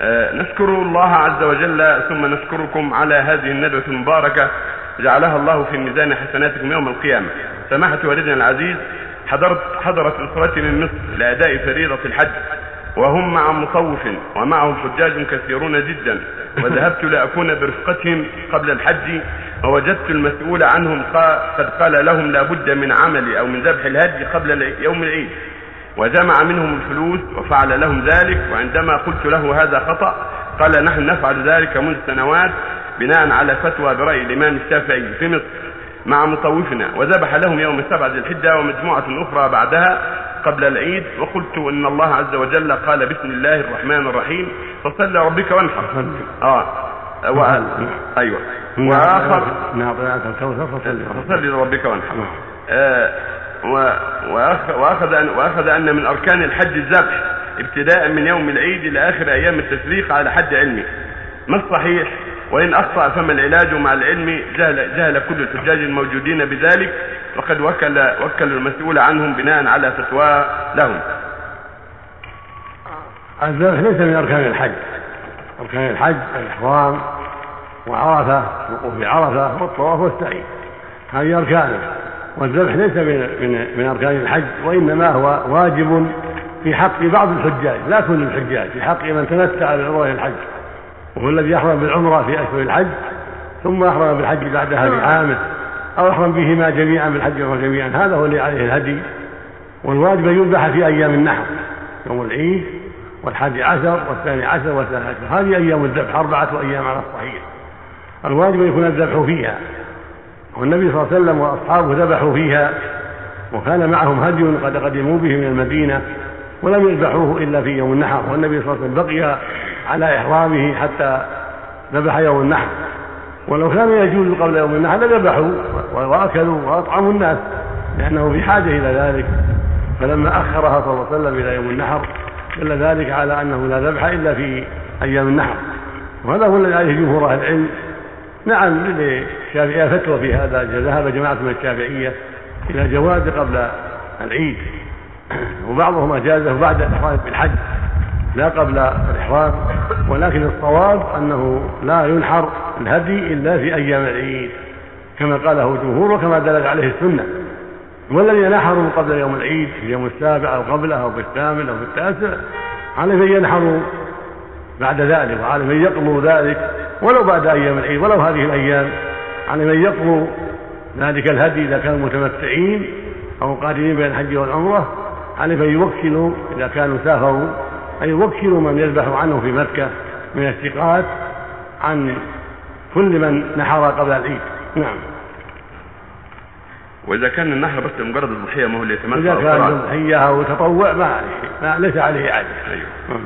آه، نشكر الله عز وجل ثم نشكركم على هذه الندوة المباركة جعلها الله في ميزان حسناتكم يوم القيامة. سماحة والدنا العزيز حضرت حضرت أسرتي من مصر لأداء فريضة الحج وهم مع مطوف ومعهم حجاج كثيرون جدا وذهبت لأكون برفقتهم قبل الحج ووجدت المسؤول عنهم قد قال لهم لا بد من عمل أو من ذبح الهدي قبل يوم العيد. وجمع منهم الفلوس وفعل لهم ذلك وعندما قلت له هذا خطأ قال نحن نفعل ذلك منذ سنوات بناء على فتوى برأي الإمام الشافعي في مصر مع مطوفنا وذبح لهم يوم السبعة ذي الحجة ومجموعة أخرى بعدها قبل العيد وقلت إن الله عز وجل قال بسم الله الرحمن الرحيم فصل ربك وانحر. آه. و... أيوه. وآخر. نعم. فصل لربك وانحر. آه. وأخذ وأخذ أن من أركان الحج الذبح ابتداء من يوم العيد إلى آخر أيام التشريق على حد علمي. ما الصحيح؟ وإن أخطأ فما العلاج مع العلم؟ جهل جهل كل الحجاج الموجودين بذلك وقد وكل وكل المسؤول عنهم بناء على فتوى لهم. الذبح ليس من أركان الحج. أركان الحج الإحرام وعرفة الوقوف بعرفه والطواف والسعي. هذه أركانه. والذبح ليس من من من أركان الحج وإنما هو واجب في حق بعض الحجاج لا كل الحجاج في حق من تمتع بالعمرة الحج وهو الذي يحرم بالعمرة في أشهر الحج ثم يحرم بالحج بعدها بعامه أو يحرم بهما جميعا بالحج والعمره جميعا هذا هو اللي عليه الهدي. والواجب أن يذبح في أيام النحر يوم العيد والحادي عشر والثاني عشر والثالث عشر هذه أيام الذبح أربعة أيام على الصحيح. الواجب أن يكون الذبح فيها. والنبي صلى الله عليه وسلم وأصحابه ذبحوا فيها وكان معهم هدي قد قدموا به من المدينة ولم يذبحوه إلا في يوم النحر والنبي صلى الله عليه وسلم بقي على إحرامه حتى ذبح يوم النحر. ولو كان يجوز قبل يوم النحر لذبحوا وأكلوا وأطعموا الناس لأنه في حاجة إلى ذلك. فلما أخرها صلى الله عليه وسلم إلى يوم النحر دل ذلك على أنه لا ذبح إلا في أيام النحر. وهذا هو الذي عليه جمهور أهل العلم. نعم للشافعية فتوى في هذا ذهب جماعة من الشافعية إلى جواز قبل العيد. وبعضهم أجازه بعد الإحرام بالحج لا قبل الإحرام ولكن الصواب أنه لا ينحر الهدي إلا في أيام العيد كما قاله الجمهور وكما دلت عليه السنة. والذين نحروا قبل يوم العيد في اليوم السابع أو قبله أو في الثامن أو في التاسع على من ينحروا بعد ذلك وعلى من يقضوا ذلك ولو بعد أيام العيد ولو هذه الأيام. على من يقضوا ذلك الهدي إذا كانوا متمتعين أو قادرين بين الحج والعمرة على من يوكلوا إذا كانوا سافروا ان يوكلوا من يذبح عنه في مكة من الثقات عن كل من نحر قبل العيد. نعم. وإذا كان النحر بس مجرد الضحية ما هو اللي يتمتع إذا كان الضحية أو تطوع ما عليه ما ليس عليه عاده أيوه.